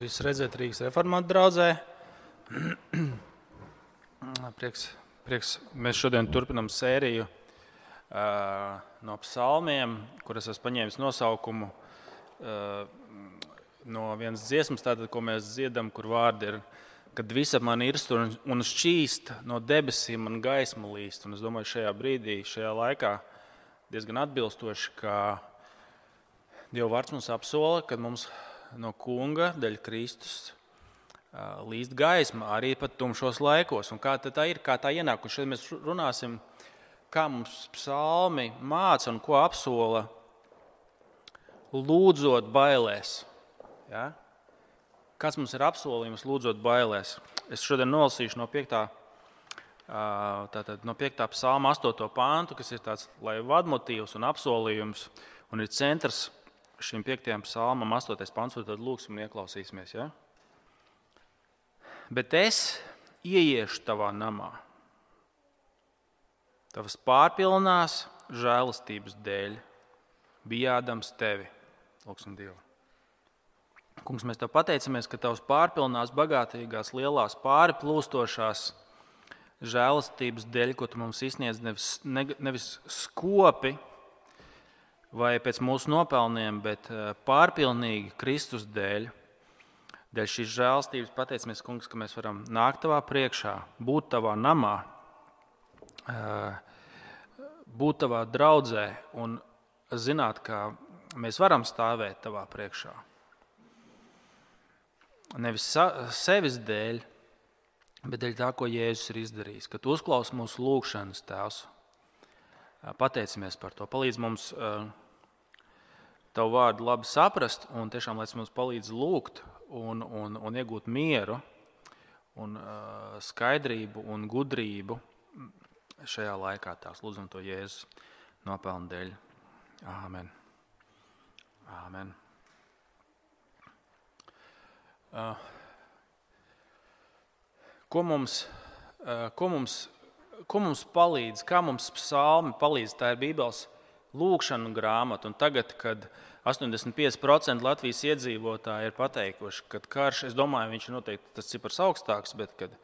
Jūs redzat, Rīgas reformāta draudzē. prieks, prieks. Mēs šodien turpinām sēriju uh, no psalmiem, kuras esmu paņēmis nosaukumu uh, no vienas dziesmas, tātad, ko mēs dziedam, kur vārdi ir, kad visa man ir un, un šķīst no debesīm, man gaisma līst. Un es domāju, šajā brīdī, šajā laikā diezgan atbilstoši, ka Dieva vārds mums apsola, ka mums no kunga, dēļ Kristus, līst gaisma arī pat tumšos laikos. Un kā tā ir, kā tā ienāk? Un šeit mēs runāsim, kā mums psalmi māca un ko apsola lūdzot bailēs. Ja? Kāds mums ir apsolījums lūdzot bailēs? Es šodien nolasīšu no 5. Tātad no 5. psalma 8. pāntu, kas ir tāds vadmotīvs un apsolījums un ir centrs šim piektajam psalmam, 8. pants, tad lūgsim un ieklausīsimies. Ja? Bet es ieiešu tavā namā, tavas pārpilnās žēlastības dēļ, bijādams tevi. Lūksim Dievu. Kungs, mēs tev pateicamies, ka tavs pārpilnās, bagātīgās, lielās, pārplūstošās žēlastības dēļ, ko tu mums izsniedz, nevis, ne, nevis skopi, vai pēc mūsu nopelniem, bet eh, pārpilnīgi Kristus dēļ. Dēļ šīs žēlstības pateicamies, Kungs, ka mēs varam nākt tavā priekšā, būt tavā namā, eh, būt tavā draudzē un zināt, ka mēs varam stāvēt tavā priekšā. Nevis sevis dēļ, bet dēļ tā, ko Jēzus ir izdarījis. Kad uzklausās mūsu lūgšanas, Tēvs, pateicamies par to. Palīdz mums tavu vārdu labi saprast, un tiešām lai tas mums palīdz lūgt un, un, un iegūt mieru, un, skaidrību un gudrību šajā laikā. Tās lūdzam to Jēzus nopelnu dēļ. Āmen. Āmen. Ko, mums, ko, mums, ko mums palīdz, kā mums psalmi palīdz? Tā ir Bībeles lūkšanu grāmatu. Un tagad, kad 85% Latvijas iedzīvotāji ir pateikuši, ka karš, es domāju, viņš ir noteikti tas cipars augstāks, bet kad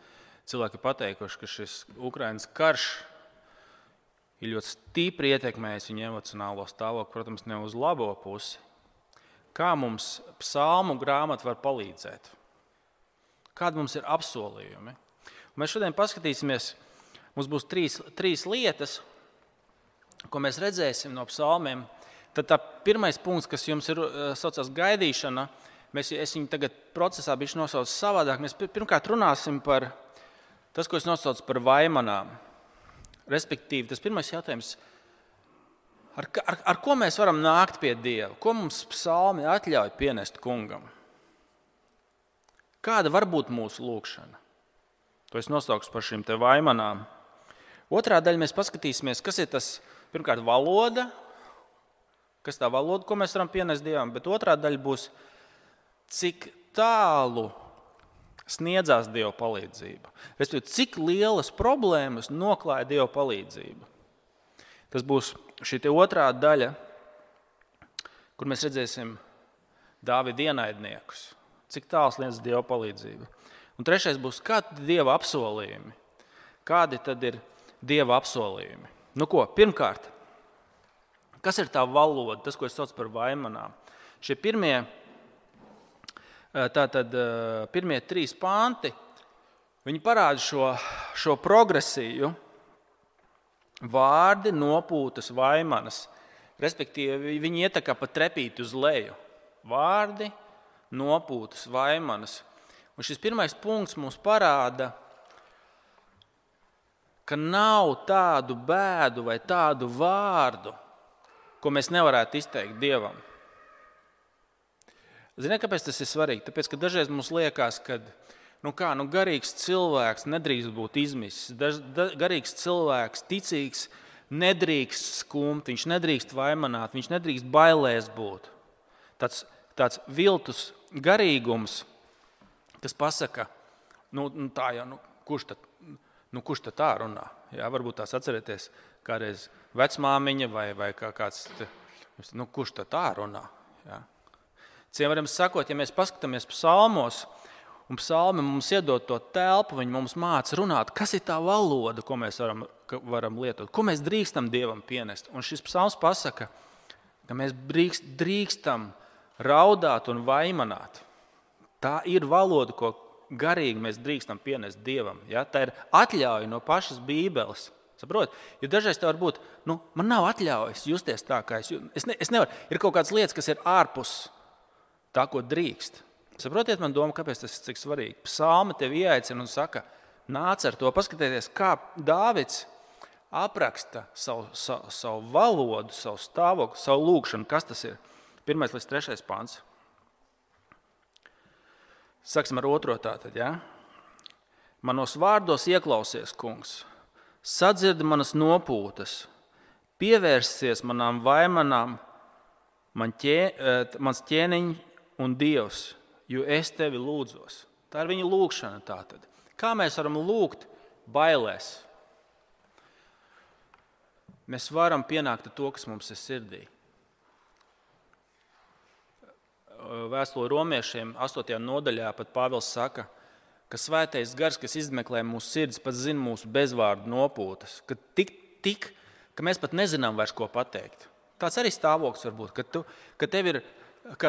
cilvēki ir pateikuši, ka šis Ukraiņas karš ir ļoti stipri ietekmējis viņu emocionālo stāvokli, protams, ne uz labo pusi. Kā mums psalmu grāmata var palīdzēt? Kādi mums ir apsolījumi? Un mēs šodien paskatīsimies, mums būs trīs, trīs lietas, ko mēs redzēsim no psalmiem, tad tā pirmais punkts, kas jums ir eh, saucās gaidīšana, mēs, viņu tagad procesā bijuši nosaucu savādāk. Mēs pirmkārt runāsim par tas, ko es nosaucu par vaimanām. Respektīvi, tas pirmais jautājums, ar, ar, ar ko mēs varam nākt pie Dieva? Ko mums psalmi atļauj pienest kungam? Kāda var būt mūsu lūkšana? To es nosaukšu par šīm vaimanām. Otrā daļa mēs paskatīsimies, kas ir tas pirmkārt valoda, kas tā valoda, ko mēs varam pienest dievam, bet otrā daļa būs, cik tālu sniedzās Dieva palīdzība. Respektīvi, cik lielas problēmas noklāja Dieva palīdzība. Tas būs šī otrā daļa, kur mēs redzēsim Dāvida ienaidniekus. Cik tālu sniedz Dieva palīdzība. Un trešais būs, kādi ir Dieva apsolījumi. Kādi tad ir Dieva apsolījumi? Nu ko, pirmkārt, kas ir tā valoda, tas, ko es saucu par vaimanām? Šie pirmie, tātad, pirmie trīs panti, parāda šo, šo progresiju, vārdi nopūtas vaimanas. Respektīvi, viņi iet kā pa trepīti uz leju. Vārdi nopūtas vaimanas. Un šis pirmais punkts mums parāda, ka nav tādu bēdu vai tādu vārdu, ko mēs nevarētu izteikt Dievam. Ziniet, kāpēc tas ir svarīgi? Tāpēc, ka dažreiz mums liekas, ka nu kā, nu garīgs cilvēks nedrīkst būt izmisis. Daž, da, garīgs cilvēks, ticīgs, nedrīkst skumt, viņš nedrīkst vaimanāt, viņš nedrīkst bailēs būt. Tāds, tāds viltus garīgums, kas pasaka, nu, nu tā jau, nu, kurš tad Nu, kurš tā runā? Jā, varbūt tās atcerieties, kādreiz vecmāmiņa vai, vai kā kāds. Nu, kurš tā runā? Jā. Ciem varam sakot, ja mēs paskatāmies psalmos, un psalmi mums iedod to telpu, viņi mums māca runāt, kas ir tā valoda, ko mēs varam, varam lietot, ko mēs drīkstam Dievam pienest. Un šis psalms pasaka, ka mēs drīkst, drīkstam raudāt un vaimanāt. Tā ir valoda, ko garīgi mēs drīkstam pienest Dievam. Ja? Tā ir atļauja no pašas Bībeles. Saprot? Jo dažreiz tā var būt, nu, man nav atļaujas justies tā, kā es jūtos. Es, ne, es nevaru. Ir kaut kādas lietas, kas ir ārpus tā, ko drīkst. Saprotiet, man doma, kāpēc tas ir tik svarīgi. Psalma tevi ieaicina un saka, nāc ar to, paskatieties, kā Dāvids apraksta savu, savu, savu valodu, savu stāvokli, savu lūgšanu. Kas tas ir? Pirmais līdz trešais pāns. Sāksim ar otro tātad. Ja? Manos vārdos ieklausies, kungs sadzird manas nopūtas, pievērsies manām vaimanām, man ķē, eh, mans ķēniņš un dievs, jo es tevi lūdzos. Tā ir viņa lūgšana. Tātad. Kā mēs varam lūgt bailēs? Mēs varam pienākt to, kas mums ir sirdī. Vēstule romiešiem 8. nodaļā pat Pāvils saka, ka svētais gars, kas izmeklē mūsu sirdis, pats zina mūsu bezvārdu nopūtas, ka, tik, tik, ka mēs pat nezinām vairs, ko pateikt. Tāds arī stāvoklis var būt, ka, tu, ka tev ir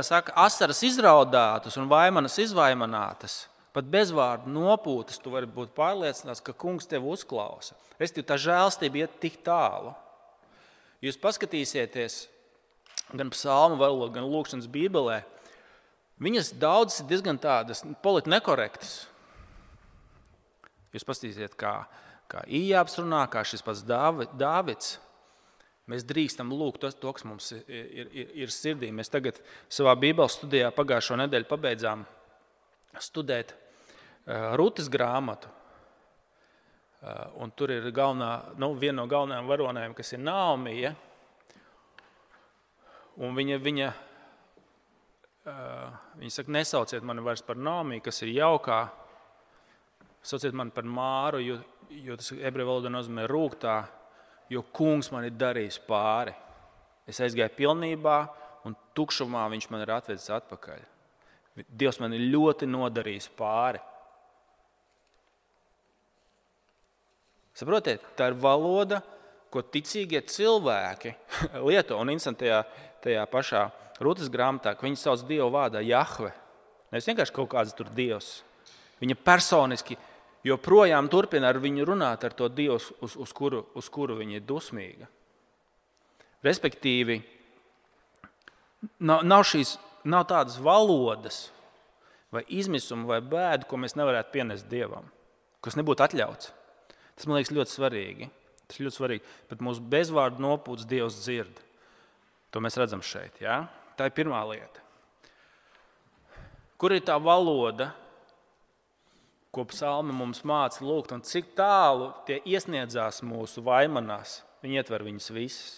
saka, asaras izraudātas un vaimanas izvaimanātas. Pat bezvārdu nopūtas, tu vari būt pārliecināts, ka kungs tevi uzklausa. Respektīvi, tā žēlstība iet tik tālu. Jūs paskatīsieties gan psalmu gan lūkšanas bībelē. Viņas daudzas ir diezgan tādas politiski nekorektas. Jūs paskatīsiet, kā, kā Ījāps runā, kā šis pats Dāvids. Mēs drīkstam lūgt to, to kas mums ir, ir, ir, ir sirdī. Mēs tagad savā Bībeles studijā pagājušo nedēļu pabeidzām studēt Rūtas grāmatu. Un tur ir galvenā, nu, viena no galvenajām varonēm, kas ir Naumija. Viņa, viņa, uh, viņa saka, nesauciet mani vairs par Naumiju, kas ir jaukā Sauciet mani par māru, jo, jo tas ebreju valodā nozīmē rūktā, jo kungs man ir darījis pāri. Es aizgāju pilnībā, un tukšumā viņš man ir atvedis atpakaļ. Dievs man ir ļoti nodarījis pāri. Saprotiet, tā ir valoda, ko ticīgie cilvēki lieto. Un instantajā tajā pašā Rūtas grāmatā, ka viņi sauc Dievu vārdā Jahve. Nevis vienkārši kaut kāds tur Dievs. Viņa personiski joprojām turpina ar viņu runāt, ar to Dievu, uz, uz, kuru, uz kuru viņa ir dusmīga. Respektīvi, nav, nav, šīs, nav tādas valodas, vai izmisuma, vai bēdu, ko mēs nevarētu pienest Dievam, kas nebūtu atļauts. Tas man liekas ļoti svarīgi. Tas ļoti svarīgi. Bet mūsu bezvārdu nopūtas Dievs dzird. To mēs redzam šeit. Ja? Tā ir pirmā lieta. Kur ir tā valoda, ko psalmi mums māca lūgt, un cik tālu tie iesniedzās mūsu vaimanās. Viņi ietver viņas visas.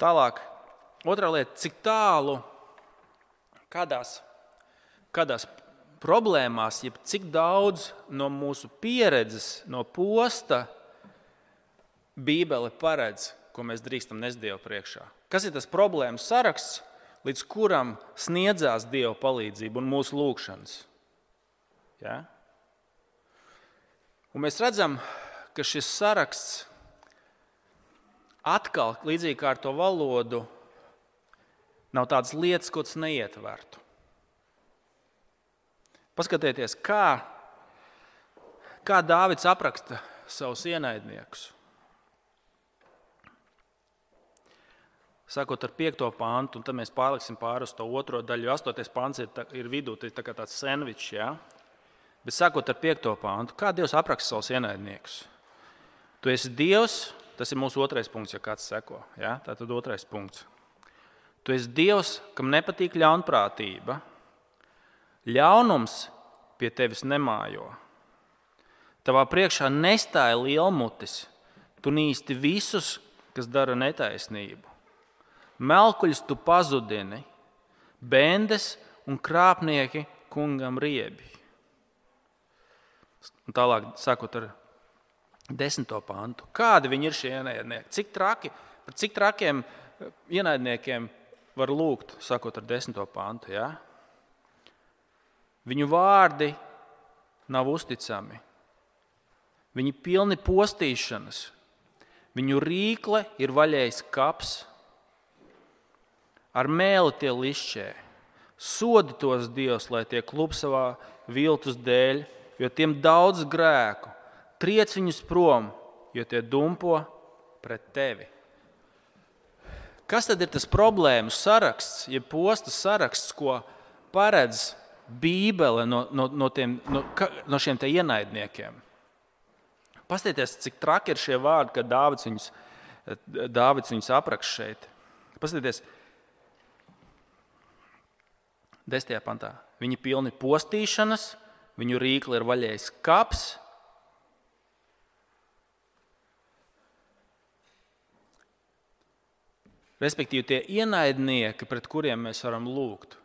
Tālāk, otrā lieta, cik tālu, kādās, kādās problēmās, jeb cik daudz no mūsu pieredzes, no posta Bībele paredz, ko mēs drīkstam nest Dievu priekšā. Kas ir tas problēmu saraksts, līdz kuram sniedzās Dieva palīdzība un mūsu lūgšanas? Ja? Un mēs redzam, ka šis saraksts atkal, līdzīgi kā ar to valodu, nav tādas lietas, ko tas neietvertu. Paskatieties, kā, kā Dāvids apraksta savus ienaidniekus. Sākot ar 5. pāntu, un tad mēs pārliksim pāri uz to otro daļu. 8. pāns ir, tā, ir vidū, tas ir tā tāds sandvičs. Ja? Bet sākot ar 5. pāntu, kā Dievs apraksta savus ienaidniekus? Tu esi Dievs, tas ir mūsu otrais punkts, ja kāds seko. Ja? Tā tad otrais punkts. Tu esi Dievs, kam nepatīk ļaunprātība. Ļaunums pie tevis nemājo. Tavā priekšā nestāja lielmutis, tu nīsti visus, kas dara netaisnību. Melkuļus tu pazudini, bendes un krāpnieki kungam riebi. Un tālāk, sakot ar desmito pantu, kādi viņi ir šie ienaidnieki? Cik traki, par cik trakiem eh, ienaidniekiem var lūgt, sakot ar desmito pantu. Ja? Viņu vārdi nav uzticami. Viņi pilni postīšanas, viņu rīkle ir vaļējis kaps, ar mēli tie lišķē. Sodi tos Dievs, lai tie klūp savā viltus dēļ, jo tiem daudz grēku. Triec viņus prom, jo tie dumpo pret tevi. Kas tad ir tas problēmu saraksts, jeb ja posta saraksts, ko paredz Bībele no, no, no, tiem, no, no šiem ienaidniekiem? Paskatieties, cik traki ir šie vārdi, kad Dāvids viņus, Dāvids viņus apraksta šeit. Paskatieties, 10. pantā. Viņi ir pilni postīšanas, viņu rīkli ir vaļējis kaps. Respektīvi, tie ienaidnieki, pret kuriem mēs varam lūgt,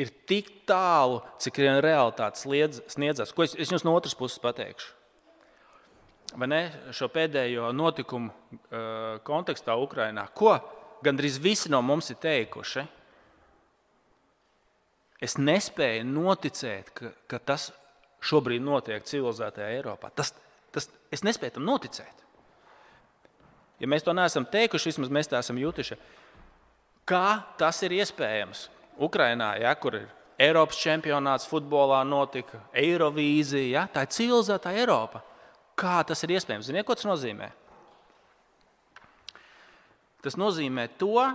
ir tik tālu, cik vien realitāte sniedzas. Ko es, es jums no otras puses pateikšu? Vai ne, šo pēdējo notikumu uh, kontekstā Ukrajinā, ko gandrīz visi no mums ir teikuši? Es nespēju noticēt, ka, ka tas šobrīd notiek civilizētajā Eiropā. Tas, tas, es nespēju tam noticēt. Ja mēs to neesam teikuši, vismaz mēs tā esam jutuši. Kā tas ir iespējams? Ukrainā, ja, kur ir Eiropas čempionāts futbolā, notika Eirovīzija, ja, tā ir civilizēta Eiropa. Kā tas ir iespējams? Ziniet, ko tas nozīmē? Tas nozīmē to,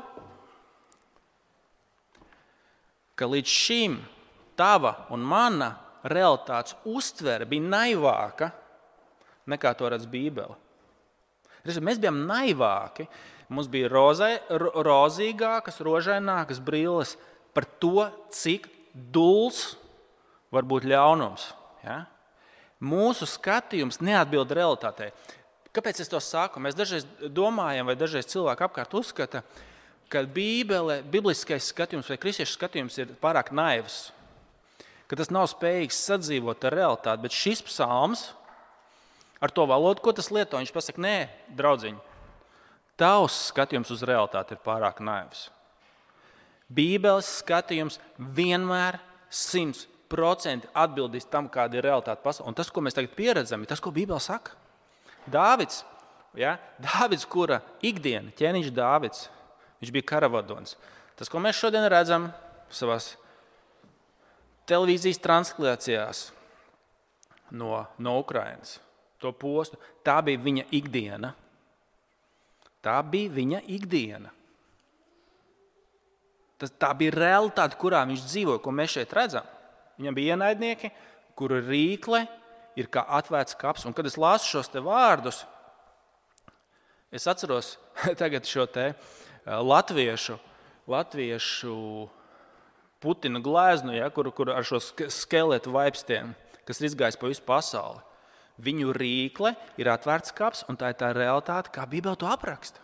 ka līdz šim tava un mana realitātes uztvere bija naivāka nekā to redz Bībele. Mēs bijām naivāki. Mums bija rozē, ro, rozīgākas, rožainākas brilles par to, cik dūls var būt ļaunums. Ja? Mūsu skatījums neatbild realitātei. Kāpēc es to saku? Mēs dažreiz domājam, vai dažreiz cilvēki apkārt uzskata, ka ka Bībele, bibliskais skatījums vai kristiešu skatījums ir pārāk naivs, ka tas nav spējīgs sadzīvot ar realitāti. Bet šis psalms ar to valodu, ko tas lieto, viņš pasakā, nē, draugiņ, tavs skatījums uz realitāti ir pārāk naivs. Bībeles skatījums vienmēr simt procenti atbildīs tam, kāda ir realitāte pasaulē. Un tas, ko mēs tagad pieredzam, ir tas, ko Bībele saka. Dāvids, ja? Dāvids kura ikdiena, ķēniņš Dāvids, Viņš bija karavadons. Tas, ko mēs šodien redzam savā televīzijas translācijās no, no Ukrainas, to postu, tā bija viņa ikdiena. Tā bija viņa ikdiena. Tas, tā bija realitāte, kurā viņš dzīvoja, ko mēs šeit redzam. Viņam bija ienaidnieki, kuru rīkle ir kā atvērts kaps. Un, kad es lasu šos vārdus, es atceros šo te latviešu, latviešu Putina gleznu, ja, kur, kur ar šo skeletu vaipstiem, kas ir izgājis pa visu pasauli. Viņu rīkle ir atvērts kaps, un tā ir tā realitāte, kā Bībele to apraksta.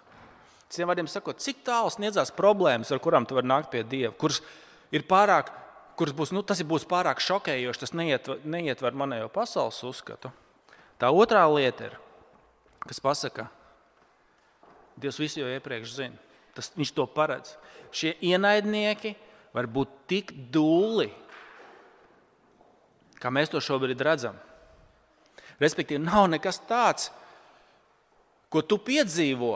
Citiem vārdiem sakot, cik tālu sniedzās problēmas, ar kurām tu vari nākt pie Dieva, kuras ir pārāk, kuras būs, nu, tas būs pārāk šokējoši, tas neietver, neietver manējo pasaules uzskatu. Tā otrā lieta ir, kas pasaka, Dievs visu jau iepriekš zina. Tas, viņš to paredz. Šie ienaidnieki var būt tik dūli, kā mēs to šobrīd redzam. Respektīvi, nav nekas tāds, ko tu piedzīvo,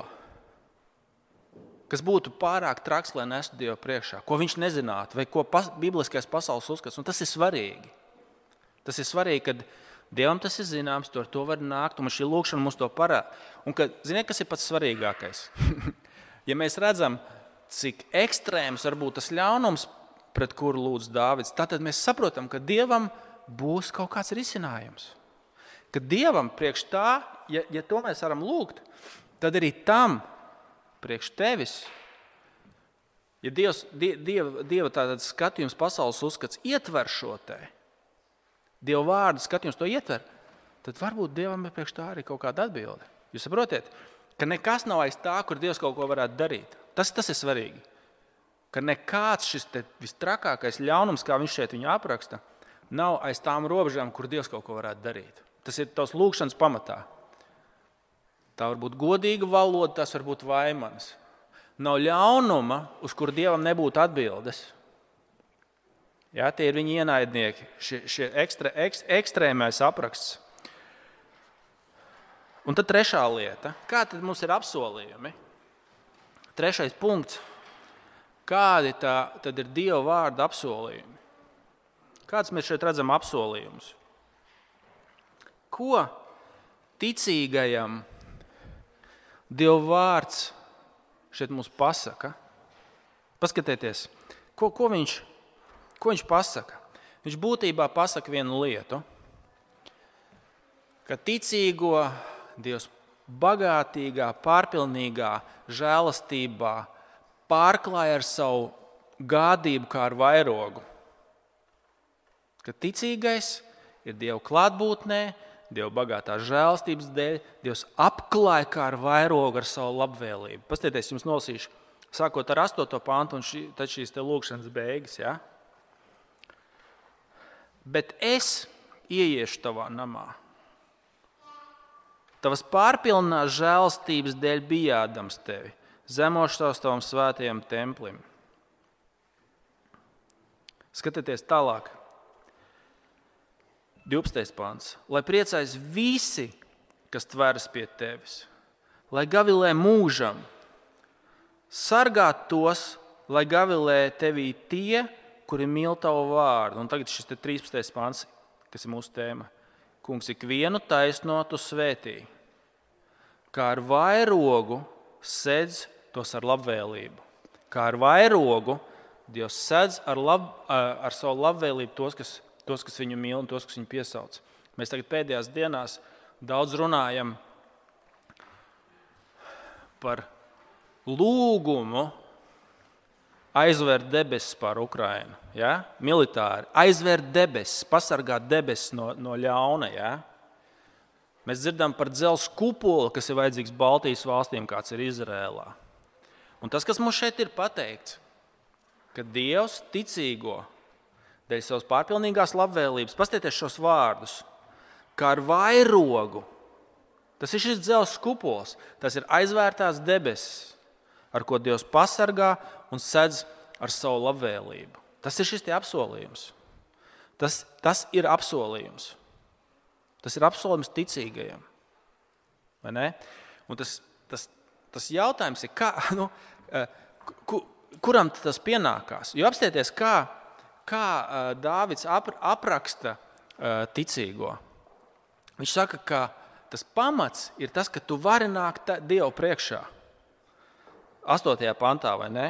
kas būtu pārāk traks, lai nestu Dievu priekšā, ko viņš nezinātu, vai ko pas, bibliskais pasaules uzskats. Un tas ir svarīgi. Tas ir svarīgi, kad Dievam tas ir zināms, to ar to var nākt, un šī lūkšana mums to parāda. Un, ka, ziniet, kas ir pats svarīgākais? ja mēs redzam, cik ekstrēms var būt tas ļaunums, pret kuru lūdz Dāvids, tad mēs saprotam, ka Dievam būs kaut kāds risinājums. Ka Dievam priekš tā, ja, ja to mēs varam lūgt, tad arī tam priekš tevis. Ja Dievs, Dieva, Dieva skatījums, pasaules uzskats ietver šo te, Dieva vārdu skatījums to ietver, tad varbūt Dievam ir priekš tā arī kaut kāda atbilde. Jūs saprotat? Ka nekas nav aiz tā, kur Dievs kaut ko varētu darīt. Tas, tas ir svarīgi. Ka nekāds šis vistrakākais ļaunums, kā viņš šeit apraksta, nav aiz tām robežām, kur Dievs kaut ko varētu darīt. Tas ir tavs lūgšanas pamatā. Tā var būt godīga valoda, tas var būt vaimanis. nav ļaunuma, uz kuru dievam nebūtu atbildes. Jā, tie ir viņa ienaidnieki, šie, šie ekstra, ekst, ekstrēmais apraksts. Un tad trešā lieta, kāda mums ir apsolījumi? Trešais punkts. Kādi tā, tad ir Dieva vārda apsolījumi? Kāds mēs šeit redzam apsolījumus? Ko ticīgajam Dieva vārds šeit mums pasaka? Paskatieties, ko, ko, viņš, ko viņš pasaka. Viņš būtībā pasaka vienu lietu, ka ticīgo Dievs bagātīgā, pārpilnīgā žēlastībā pārklāja ar savu gādību kā ar vairogu. Ka ticīgais ir Dieva klātbūtnē, Dieva bagātā žēlstības dēļ, Dievs apklāja kā ar vairogu ar savu labvēlību. Paskatieties, jums nolasīšu, sākot ar 8. pāntu un šī, šīs lūkšanas beigas. Ja? Bet es ieiešu tavā namā Tavas pārpilnās žēlstības dēļ bijādams tevi, zemošos tavam svētajam templim. Skatieties tālāk. 12. pāns. Lai priecājas visi, kas tveras pie tevis, lai gavilē mūžam, sargāt tos, lai gavilē tevī tie, kuri mīl tavu vārdu. Un tagad šis 13. pāns, kas ir mūsu tēma. Kungs ikvienu taisnotu svētī, kā ar vairogu sedz tos ar labvēlību. Kā ar vairogu Dievs sedz ar, lab, ar savu labvēlību tos kas, tos, kas viņu mīl un tos, kas viņu piesauc. Mēs tagad pēdējās dienās daudz runājam par lūgumu aizvērt debesis pār Ukrajinu. Ja? Militāri aizvērt debesis, pasargāt debesis no, no ļauna. Ja? Mēs dzirdam par dzelzceļa kupolu, kas ir vajadzīgs Baltijas valstīm, kāds ir Izrēlā. Un tas, kas mums šeit ir pateikts, ka Dievs ticīgo dēļ savas pārpilnīgās labvēlības, paskatieties šos vārdus, kā ar vairogu. Tas ir šis dzelzceļa kupols, tas ir aizvērtās debesis, ar ko Dievs pasargā un sedz ar savu labvēlību. Tas ir šis apsolījums. Tas, tas ir apsolījums. Tas ir apsolījums ticīgajiem. Tas, tas, tas jautājums ir, kā, nu, eh, ku, kuram tas pienākās? Jo apstieties, kā, kā eh, Dāvids apraksta eh, ticīgo. Viņš saka, ka tas pamats ir tas, ka tu vari nākt Dievu priekšā. 8. pantā, vai ne?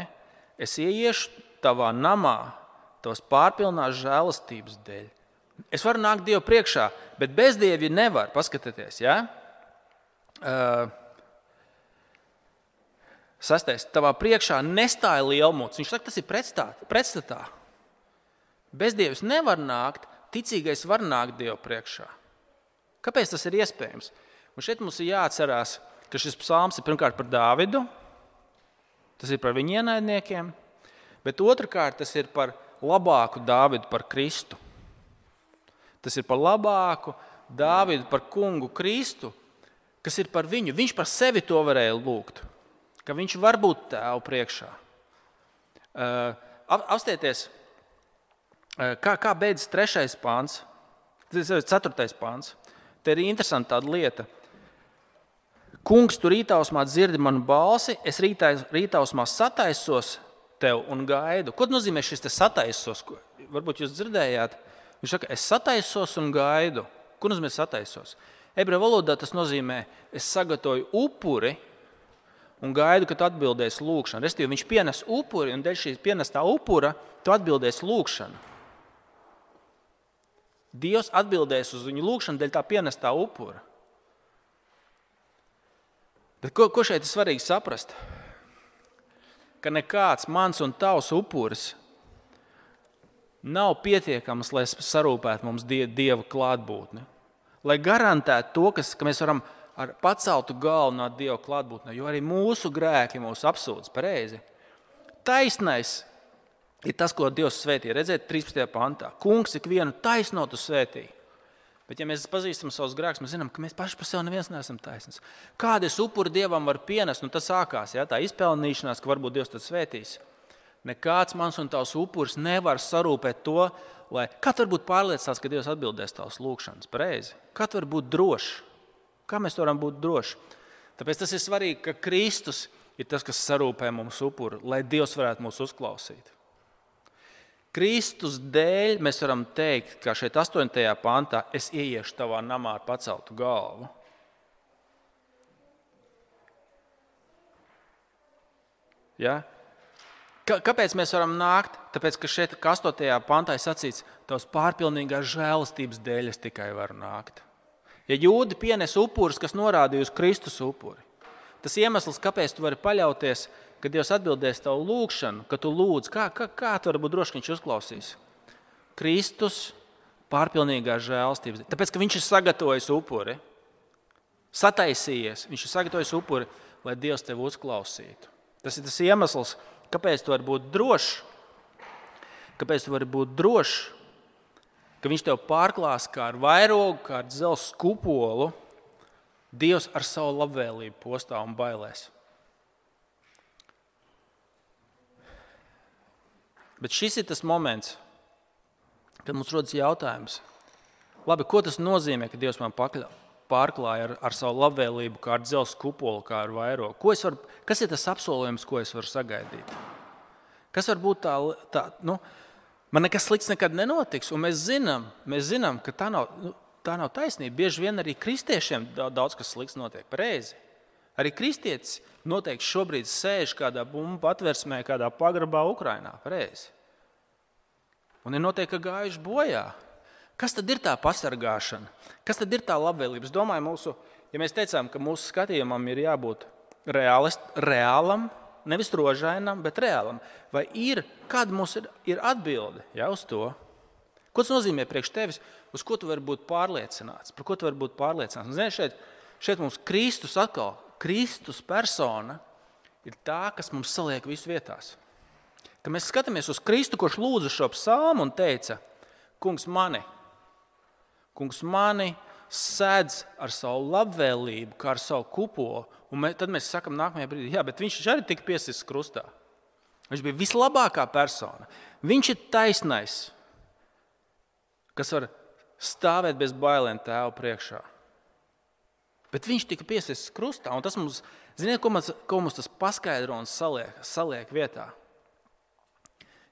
Es ieiešu tavā namā, tavas pārpilnās žēlastības dēļ. Es varu nākt Dievu priekšā, bet bezdievi nevar. Paskatieties, ja? Uh, Sastais, tavā priekšā nestāja lielmuts. Viņš saka, tas ir pretstatā. Bezdievis nevar nākt, ticīgais var nākt Dievu priekšā. Kāpēc tas ir iespējams? Un šeit mums ir jāatcerās, ka šis psalms ir pirmkārt par Dāvidu, tas ir par viņa ienaidniekiem, bet otrkārt tas ir par labāku Dāvidu, par Kristu. Tas ir par labāku Dāvidu, par kungu Kristu, kas ir par viņu. Viņš par sevi to varēja lūgt, ka viņš var būt tēvu priekšā. Uh, apstieties, uh, kā, kā beidzas trešais pāns, ceturtais pāns. Te ir interesanta lieta. Kungs, tu rītausmā dzirdi manu balsi, es rītausmā sataisos tev un gaidu. Ko nozīmē šis sataisos? Varbūt jūs dzirdējāt, viņš saka, es sataisos un gaidu. Ko nozīmē sataisos? Ebreju valodā tas nozīmē, es sagatavoju upuri un gaidu, kad atbildēs lūgšanu. Restīvi, viņš pienes upuri un dēļ šīs pienestā upura tu atbildēs lūgšanu. Dievs atbildēs uz viņu lūgšanu dēļ tā pienestā upura. Bet ko, ko šeit ir svarīgi saprast? Ka nekāds mans un tavs upuris nav pietiekams, lai sarūpētu mums die, dieva klātbūtni. Lai garantētu to, kas, ka mēs varam ar paceltu galvu no dieva klātbūtne, jo arī mūsu grēki mūs apsūdz pareizi. Taisnais ir tas, ko Dievs svētīja. Redziet, 13. pantā. Kungs ikvienu taisnotu svētīja. Bet, ja mēs pazīstam savus grēkus, mēs zinām, ka mēs paši par sevi neviens neesam taisnīgs. Kādu upuri dievam var pienest, un tas sākās ja, tā izpelnīšanās, ka varbūt Dievs to svētīs. Nekāds mans un tavs upuris nevar sarūpēt to, lai kāds var būt pārliecināts, ka Dievs atbildēs tavas lūgšanas pareizi. Kāds var būt drošs? Kā mēs varam būt droši? Tāpēc tas ir svarīgi, ka Kristus ir tas, kas sarūpē mums upuri, lai Dievs varētu mūs uzklausīt. Kristus dēļ mēs varam teikt, ka šeit, 8. pantā, es ieiešu tavā namā ar paceltu galvu. Ja? Kāpēc mēs varam nākt? Tāpēc, ka šeit, 8. pantā, ir sacīts, tavs pārpilnīgās žēlastības dēļ es tikai varu nākt. Ja jūdi pienes upurus, kas norādīja uz Kristus upuri, tas iemesls, kāpēc tu vari paļauties, ir kad Dievs atbildēs tavu lūgšanu, kad tu lūdz, kā, kā, kā tu vari būt drošs, ka Viņš uzklausīs? Kristus pārpilnīgā žēlstības. Tāpēc, ka Viņš ir sagatavojis upuri, sataisījies, Viņš ir sagatavojis upuri, lai Dievs tevi uzklausītu. Tas ir tas iemesls, kāpēc tu vari būt drošs, kāpēc tu vari būt drošs, ka Viņš tev pārklās kā ar vairogu, kā ar dzelzceļa kupolu. Dievs ar savu labvēlību postā un bailēs. Bet šis ir tas moments, kad mums rodas jautājums, labi, ko tas nozīmē, ka Dievs man pakļa, pārklāja ar, ar savu labvēlību, kā ar dzelzceļa kupolu, kā ar vairo. Varu, kas ir tas apsolījums, ko es varu sagaidīt? Kas var būt tā, tā nu, man nekas slikts nekad nenotiks, un mēs zinām, mēs zinām ka tā nav, nu, tā nav taisnība. Bieži vien arī kristiešiem daudz kas slikts notiek. Pareizi. Arī kristietis noteikti šobrīd sēž kādā bumbu patversmē, kādā pagrabā Ukrajinā. Un ir noteikti gājuši bojā. Kas tad ir tā pasargāšana? Kas tad ir tā labvēlība? Es domāju, mūsu, ja mēs teicām, ka mūsu skatījumam ir jābūt realist, reālam, nevis rožainam, bet reālam, vai ir kāda mums ir, ir atbilde ja, uz to? Ko tas nozīmē priekš tevis? Uz ko tu vari būt pārliecināts? Par ko tu vari būt pārliecināts? Zini, šeit, šeit mums Kristus atkal Kristus persona ir tā, kas mums saliek visu vietās. Kad mēs skatāmies uz Kristu, kurš lūdza šo psalmu un teica, Kungs, mani, kungs mani sēdz ar savu labvēlību, kā ar savu kupolu. Un mē, tad mēs sakām, nākamajā brīdī, jā, bet viņš arī tika piesists krustā. Viņš bija vislabākā persona. Viņš ir taisnais, kas var stāvēt bez bailēm tēva priekšā. Bet viņš tika piesists krustā, un tas mums, ziniet, ko mums, ko mums tas paskaidro un saliek, saliek vietā.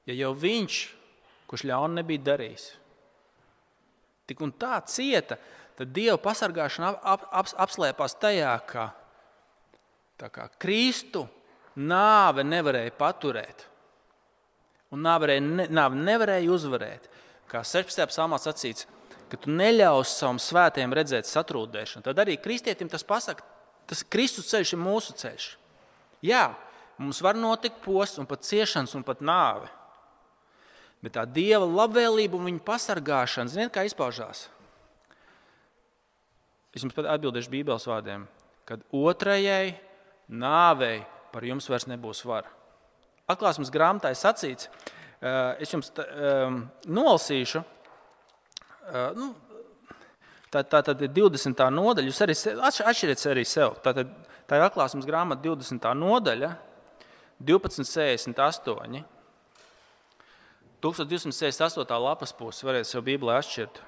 Ja jau viņš, kurš ļaunu nebija darījis, tik un tā cieta, tad Dieva pasargāšana ap, ap, ap, apslēpās tajā, ka kā, Kristu nāve nevarēja paturēt. Un nāve nevarēja uzvarēt. Kā 16. psalmā sacīts, ka tu neļausi savam svētiem redzēt satrūdēšanu, tad arī kristietim tas pasaka, tas Kristus ceļš ir mūsu ceļš. Jā, mums var notikt posts, un pat ciešanas, un pat nāve. Bet tā dieva labvēlība un viņa pasargāšana, ziniet, kā izpaužās? Es jums pat atbildēšu Bībeles vārdiem, kad otrajai nāvei par jums vairs nebūs vara. Atklāsmes grāmatā ir sacīts, eh, es jums um, nolasīšu, nu, tā, tā tad ir 20. nodaļa. Jūs arī atšķiriet arī sev. Tā, tad, tā ir atklāsmes grāmata 20. nodaļa, 1268. 1268. lapas pusi varēs jau Bībelē atšķirt.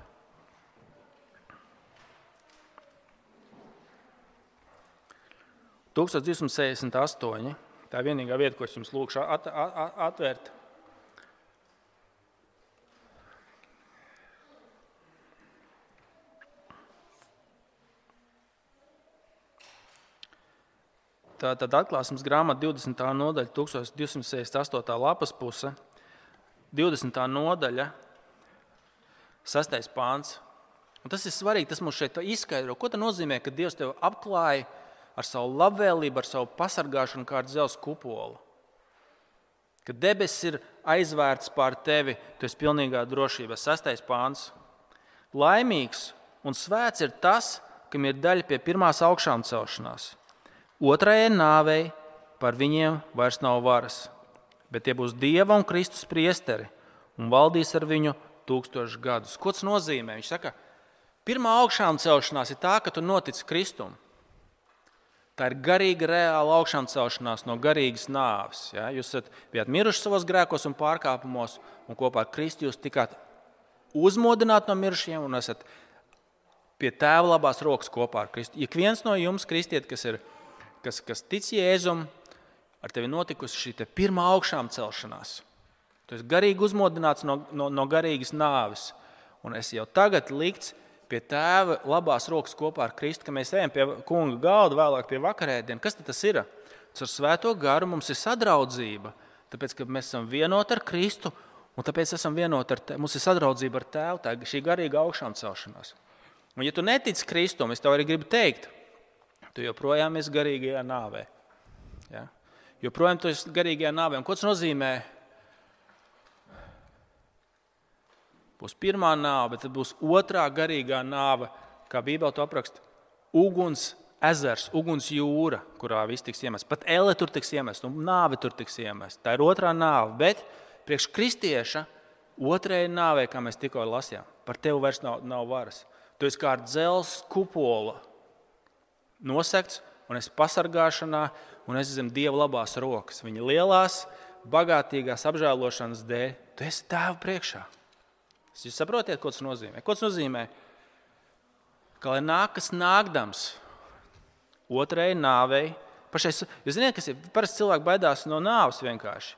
Tūkstoš 268. Tā ir vienīgā vieta, ko es jums lūgšu at, at, atvērt. Tā tad atklāsmes grāmata 20. nodaļa, 1268. lapas puse, 20. nodaļa, 6. pāns. Un tas ir svarīgi, tas mums šeit izskaidro, ko nozīmē, ka Dievs tevi apklāja ar savu labvēlību, ar savu pasargāšanu, kā ar dzelzceļa kupolu. Kad debesis ir aizvērts pār tevi, tu esi pilnīgā drošībā. Sastais pāns. Laimīgs un svēts ir tas, kam ir daļa pie pirmās augšām celšanās. Otrajai nāvei par viņiem vairs nav varas, bet tie būs Dieva un Kristus priesteri un valdīs ar viņu tūkstošus gadus. Ko tas nozīmē? Viņš saka, Pirmā augšām celšanās ir tā, ka tu notici Kristum. Tā ir garīga, reāla augšām celšanās no garīgas nāves. Ja? Jūs esat, bijat miruši savos grēkos un pārkāpumos, un kopā ar Kristu jūs tikāt uzmodināti no mirušiem un esat pie tēva labās rokas kopā ar Kristu. Ik viens no jums, kristiet, kas, ir, kas, kas tic Jēzum, ar tevi notikusi šī pirmā augšām celšanās. Tu esi garīgi uzmodināts no, no, no garīgas nāves, un es jau tagad likts pie tēva labās rokas kopā ar Kristu, ka mēs ejam pie kunga galda, vēlāk pie vakarēdienas. Kas tas ir? Tas ar svēto garu mums ir sadraudzība, tāpēc ka mēs esam vienoti ar Kristu, un tāpēc esam vienoti ar te, mums ir sadraudzība ar tēvu, tā šī garīga augšām celšanās. Un, ja tu netici Kristum, es tev arī gribu teikt, tu joprojām esi garīgajā nāvē. Ja? Joprojām tu esi garīgajā nāvē. Un ko tas nozīmē? Būs pirmā nāve, tad būs otrā garīgā nāve, kā Bībelē to apraksta. Uguns ezers, uguns jūra, kurā viss tiks iemests. Pat ele tur tiks iemests, un nāve tur tiks iemests. Tā ir otrā nāve. Bet priekš kristieša otrajai nāvei, kā mēs tikko lasījām, par tevi vairs nav, nav varas. Tu esi kā dzelzs kupola nosekts, un es pasargāšanā, un es zem Dieva labās rokas. Viņa lielās, bagātīgās apžēlošanas dēļ, tu esi tēva priekšā. Jūs saprotat, ko tas nozīmē? Ko tas nozīmē? Ka lai nākas nākdams otrai nāvei, pašais, jūs zināt, kas ir parasti cilvēki baidās no nāves vienkārši.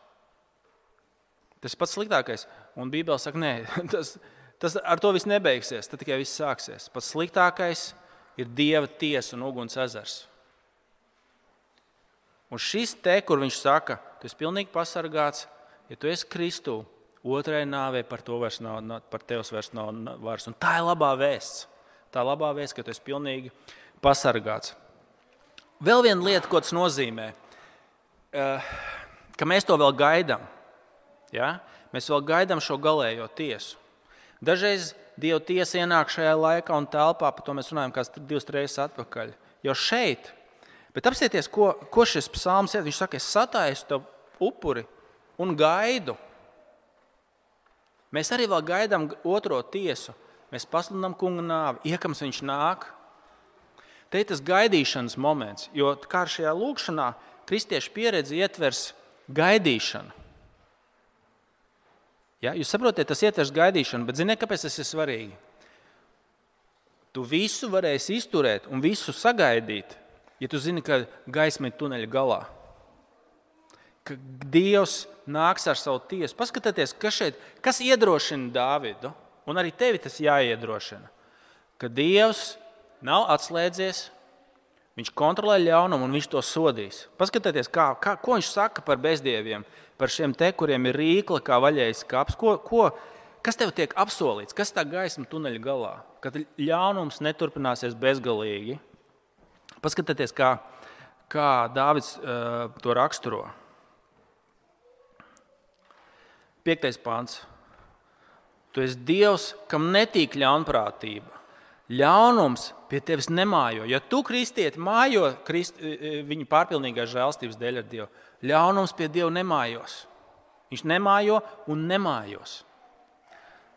Tas pats sliktākais. Un Bībele saka, nē, tas, tas ar to viss nebeigsies, tad tikai viss sāksies. Pats sliktākais ir Dieva tiesa un uguns ezers. Un šis te, kur viņš saka, tu esi pilnīgi pasargāts, ja tu esi Kristū, Otrai nāvei par nav, par tevi vairs nav vairs. Un tā ir labā vēsts. Tā ir labā vēsts, ka tu esi pilnīgi pasargāts. Vēl viena lieta, ko tas nozīmē, eh, ka mēs to vēl gaidām. Ja? Mēs vēl gaidām šo galējo tiesu. Dažreiz Dieva tiesa ienāk šajā laikā un telpā, par to mēs runājam, kāds divas reizes atpakaļ. Jo šeit, bet apsieties, ko, ko šis psalms ir. Viņš saka, es sataisu to upuri un gaidu. Mēs arī vēl gaidām otro tiesu. Mēs pasludinām kunga nāvi, iekams viņš nāk. Te ir tas gaidīšanas moments, jo kā šajā lūkšanā kristiešu pieredze ietvers gaidīšanu. Ja? Jūs saprotat, tas ietvers gaidīšanu, bet ziniet, kāpēc tas ir svarīgi? Tu visu varēsi izturēt un visu sagaidīt, ja tu zini, ka gaisma ir tuneļa galā ka Dievs nāks ar savu tiesu. Paskatieties, kas šeit kas iedrošina Dāvidu, un arī tevi tas jāiedrošina. Ka Dievs nav atslēdzies, viņš kontrolē ļaunumu un viņš to sodīs. Paskatieties, kā, kā, ko viņš saka par bezdieviem, par šiem te, kuriem ir rīkla kā vaļējs kaps. Ko, ko, kas tev tiek apsolīts, kas tā gaisma tuneļa galā? Kad ļaunums neturpināsies bezgalīgi. Paskatieties, kā, kā Dāvids uh, to raksturo. Piektais pāns. Tu esi Dievs, kam netīk ļaunprātība. Ļaunums pie tevis nemājo. Ja tu kristieti mājo krist, e, e, viņa pārpilnīgās žēlstības dēļ ar Dievu, ļaunums pie Dieva nemājos. Viņš nemājo un nemājos.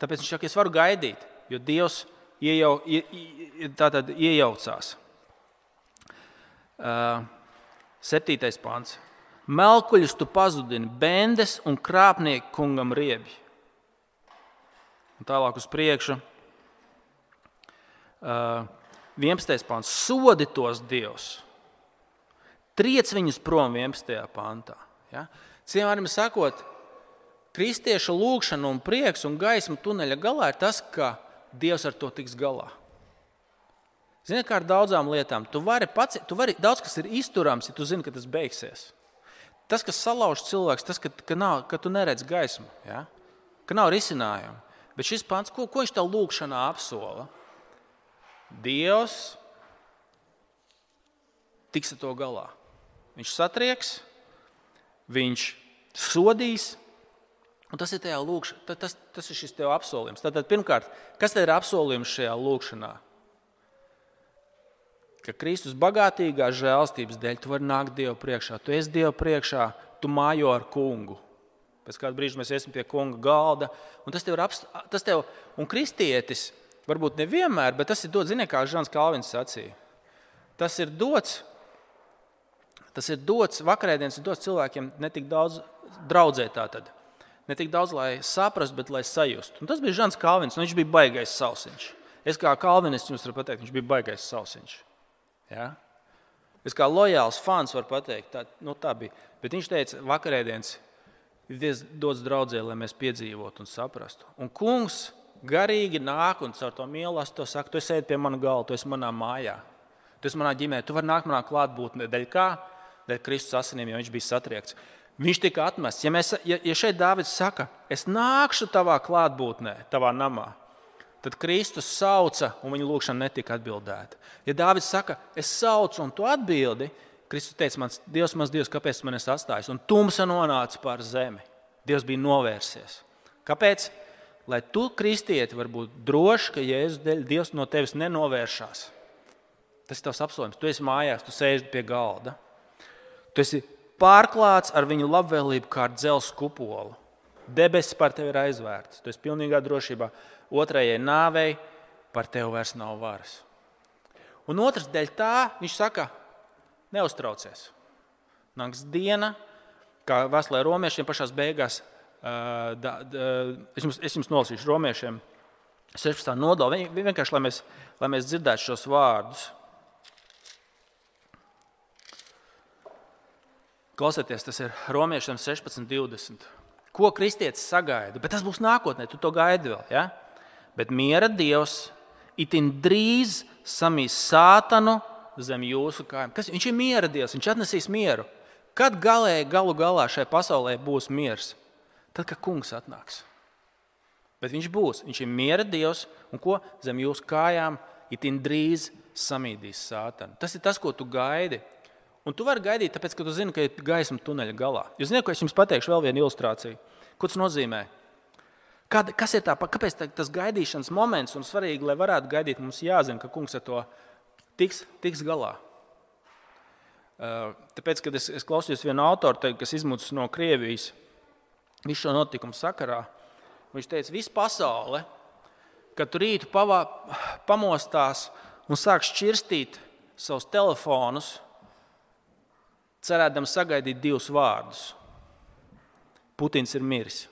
Tāpēc viņš saka, es varu gaidīt, jo Dievs iejau, ie, iejaucās. Uh, septītais pāns. Melkuļus tu pazudini, bendes un krāpnieku kungam riebi. Un tālāk uz priekšu. Uh, 11. pāns. Sodi tos Dievs. Triec viņus prom 11. pāntā. Ja? Cienījumā sakot, kristiešu lūgšana un prieks un gaisma tuneļa galā ir tas, ka Dievs ar to tiks galā. Ziniet, kā ar daudzām lietām. Tu vari pats, tu vari, daudz kas ir izturams, ja tu zini, ka tas beigsies. Tas, kas salauž cilvēks, tas, ka, ka, nav, ka tu neredz gaismu, ja? ka nav risinājumu. Bet šis pants, ko, ko viņš tev lūgšanā apsola? Dievs tiks ar to galā. Viņš satrieks, viņš sodīs. Un tas ir lūkšanā, tas, tas ir šis tev apsolījums. Tātad, pirmkārt, kas ir apsolījums šajā lūkšanā? ka Kristus bagātīgā žēlstības dēļ tu vari nākt Dievu priekšā. Tu esi Dievu priekšā, tu mājo ar kungu. Pēc kāda brīža mēs iesim pie kunga galda. Un tas tev ir apst... tas tev... un kristietis varbūt nevienmēr, bet tas ir dots, ziniet, kā Žants Kalvins sacīja. Tas ir dots, tas ir dots vakarēdienas, ir dots cilvēkiem ne tik daudz draudzē tātad. Ne tik daudz, lai saprastu, bet lai sajustu. Un tas bija Žants Kalvins, un viņš bija baigais sausiņš. Es kā kalvinists jums varu pateikt, viņš bija baigais sausiņš. Ja? Es kā lojāls fans varu pateikt, tā, nu, tā bija. Bet viņš teica, vakarēdienas ir dots draudzē, lai mēs piedzīvotu un saprastu. Un kungs garīgi nāk un caur to mīlestību saka, tu esi pie mana galva, tu esi manā mājā, tu esi manā ģimenē, tu vari nākt manā klātbūtnē. Dēļ kā? Dēļ Kristus asinīm, jo viņš bija satriekts. Viņš tika atmests. Ja, mēs, ja, ja šeit Dārvids saka, es nākšu tavā klātbūtnē, tavā namā, tad Kristus sauca, un viņa lūgšana netika atbildēta. Ja Dārvids saka, es saucu, un tu atbildi, Kristus teica, mans Dievs, mans Dievs, kāpēc man es atstājis? Un tumsa nonāca pār zemi. Dievs bija novērsies. Kāpēc? Lai tu, kristieti, vari būt drošs, ka Jēzus dēļ Dievs no tevis nenovēršās. Tas ir tavs apsolījums. Tu esi mājās, tu sēž pie galda. Tu esi pārklāts ar viņu labvēlību kā ar dzelzceļa kupolu. Debesis par tevi ir aizvērts. Tu esi pilnīgā drošībā. Otrajai nāvei par tevi vairs nav varas. Un otrs dēļ tā viņš saka, neuztraucies. Nāks diena, kā vēstulē romiešiem pašā beigās, da, da, es, jums, es jums nolasīšu romiešiem 16. nodaļu, vienkārši lai mēs, lai mēs dzirdētu šos vārdus. Klausieties, tas ir romiešiem 16, 20. Ko kristietis sagaida? Bet tas būs nākotnē, tu to gaidi vēl. Ja? Bet miera Dievs itin drīz samīs sātanu zem jūsu kājām. Kas, viņš ir miera Dievs, viņš atnesīs mieru. Kad galēji, galu galā šai pasaulē būs miers? Tad, kad kungs atnāks. Bet viņš būs, viņš ir miera dievs, un ko zem jūsu kājām itin drīz samīdīs sātanu. Tas ir tas, ko tu gaidi. Un tu vari gaidīt, tāpēc, ka tu zini, ka ir gaisma tuneļa galā. Jūs zināt, ko es jums pateikšu, vēl vienu ilustrāciju. Ko tas nozīmē? Kad, kas ir tā, kāpēc tā, tas gaidīšanas moments un svarīgi, lai varētu gaidīt, mums jāzina, ka kungs ar to tiks, tiks galā. Tāpēc, kad es, es klausījos vienu autoru, kas izmucis no Krievijas, visu šo notikumu sakarā. Viņš teica, visa pasaule, kad tu rītu pavā, pamostās un sāk šķirstīt savus telefonus, cerēdam sagaidīt divus vārdus. Putins ir miris.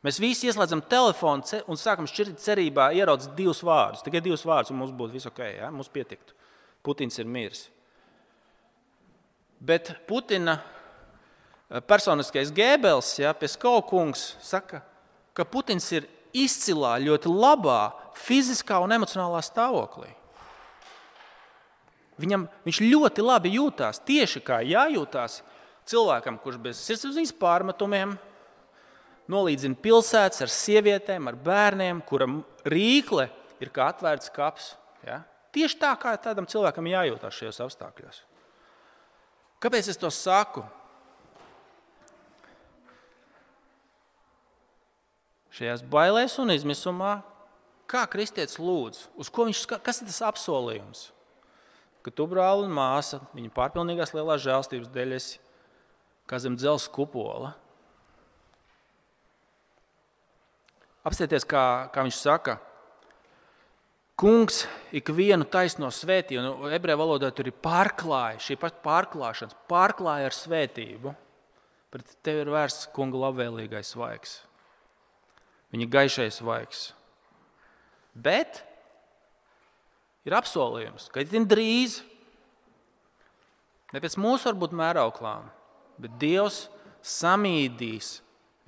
Mēs visi ieslēdzam telefonu un sākam šķirt cerībā ieraudzīt divus vārdus. Tikai divus vārdus, un mums būtu viss ok, ja? mums pietiktu. Putins ir miris. Bet Putina personiskais Gēbels, ja, Peskaukungs, saka, ka Putins ir izcilā, ļoti labā fiziskā un emocionālā stāvoklī. Viņam, viņš ļoti labi jūtas, tieši kā jājūtās cilvēkam, kurš bez sirdsapziņas pārmetumiem nolīdzina pilsētas ar sievietēm, ar bērniem, kuram rīkle ir kā atvērts kaps. Ja? Tieši tā kā tādam cilvēkam jājūtas šajos apstākļos. Kāpēc es to saku? Šajās bailēs un izmisumā, kā kristietis lūdz, uz ko viņš kas ir tas apsolījums? Ka tu, brāl un māsa, viņa pārpilnīgās lielās žēlstības dēļ esi kā zem dzelzceļa kupola. Apstāties, kā, kā viņš saka, Kungs ikvienu taisno svētī, un ebreju valodā tur ir pārklāja, šī pati pārklāšanas, pārklāja ar svētību. Pret tevi ir vērsts kunga labvēlīgais vaigs viņa gaišais vaigs. Bet ir apsolījums, ka itin drīz, ne pēc mūsu varbūt mērauklām, bet Dievs samīdīs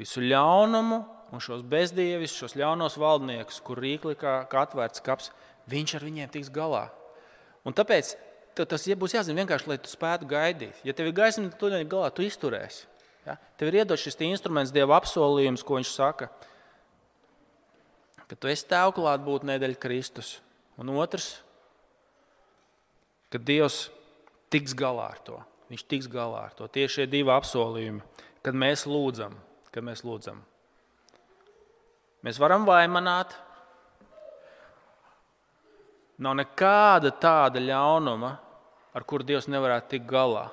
visu ļaunumu un šos bezdievis, šos ļaunos valdniekus, kur rīkli kā, kā atvērts kaps, viņš ar viņiem tiks galā. Un tāpēc tas būs jāzina vienkārši, lai tu spētu gaidīt. Ja tev ir gaisma, tad tu galā, tu izturēsi. Ja? Tev ir iedots šis instruments, Dieva apsolījums, ko viņš saka ka tu esi tēva klātbūtnē dēļ Kristus. Un otrs, ka Dievs tiks galā ar to. Viņš tiks galā ar to. Tieši šie divi apsolījumi, kad mēs lūdzam, kad mēs lūdzam. Mēs varam vaimanāt. Nav nekāda tāda ļaunuma, ar kuru Dievs nevarētu tikt galā.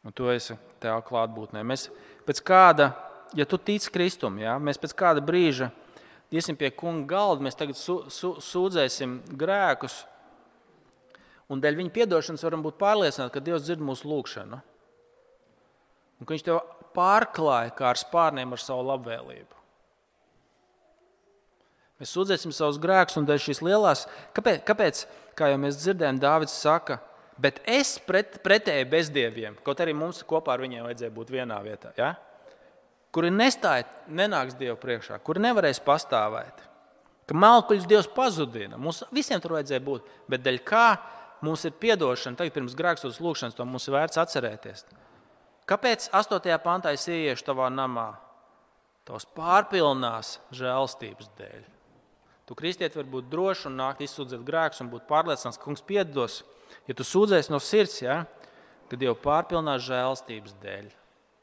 Un tu esi tajā klātbūtnē. Mēs pēc kāda, ja tu tici Kristum, ja, mēs pēc kāda brīža iesim pie kunga galda, mēs tagad su, su, sūdzēsim grēkus, un dēļ viņa piedošanas varam būt pārliecināti, ka Dievs dzird mūsu lūgšanu. Un ka Viņš tev pārklāja kā ar spārniem ar savu labvēlību. Mēs sūdzēsim savus grēkus, un dēļ šīs lielās, kāpēc, kāpēc kā jau mēs dzirdējām, Dārvids saka, bet es pret, pretēji bezdieviem, kaut arī mums kopā ar viņiem vajadzēja būt vienā vietā. Ja? Kuri nestāja, nenāks Dievu priekšā, kuri nevarēs pastāvēt. Ka malkuļus Dievs pazudina. Mums visiem tur vajadzēja būt. Bet dēļ kā mums ir atdošana, tagad pirms grēkstotas lūkšanas, to mums ir vērts atcerēties. Kāpēc 8. pantā es ieiešu tavā namā? Tavas pārpilnās žēlstības dēļ. Tu kristieti var būt drošs un nākt izsūdzēt grēkus un būt pārliecināts, ka kungs piedos. Ja tu sūdzēsi no sirds, ja, tad jau pārpilnās žēlstības dēļ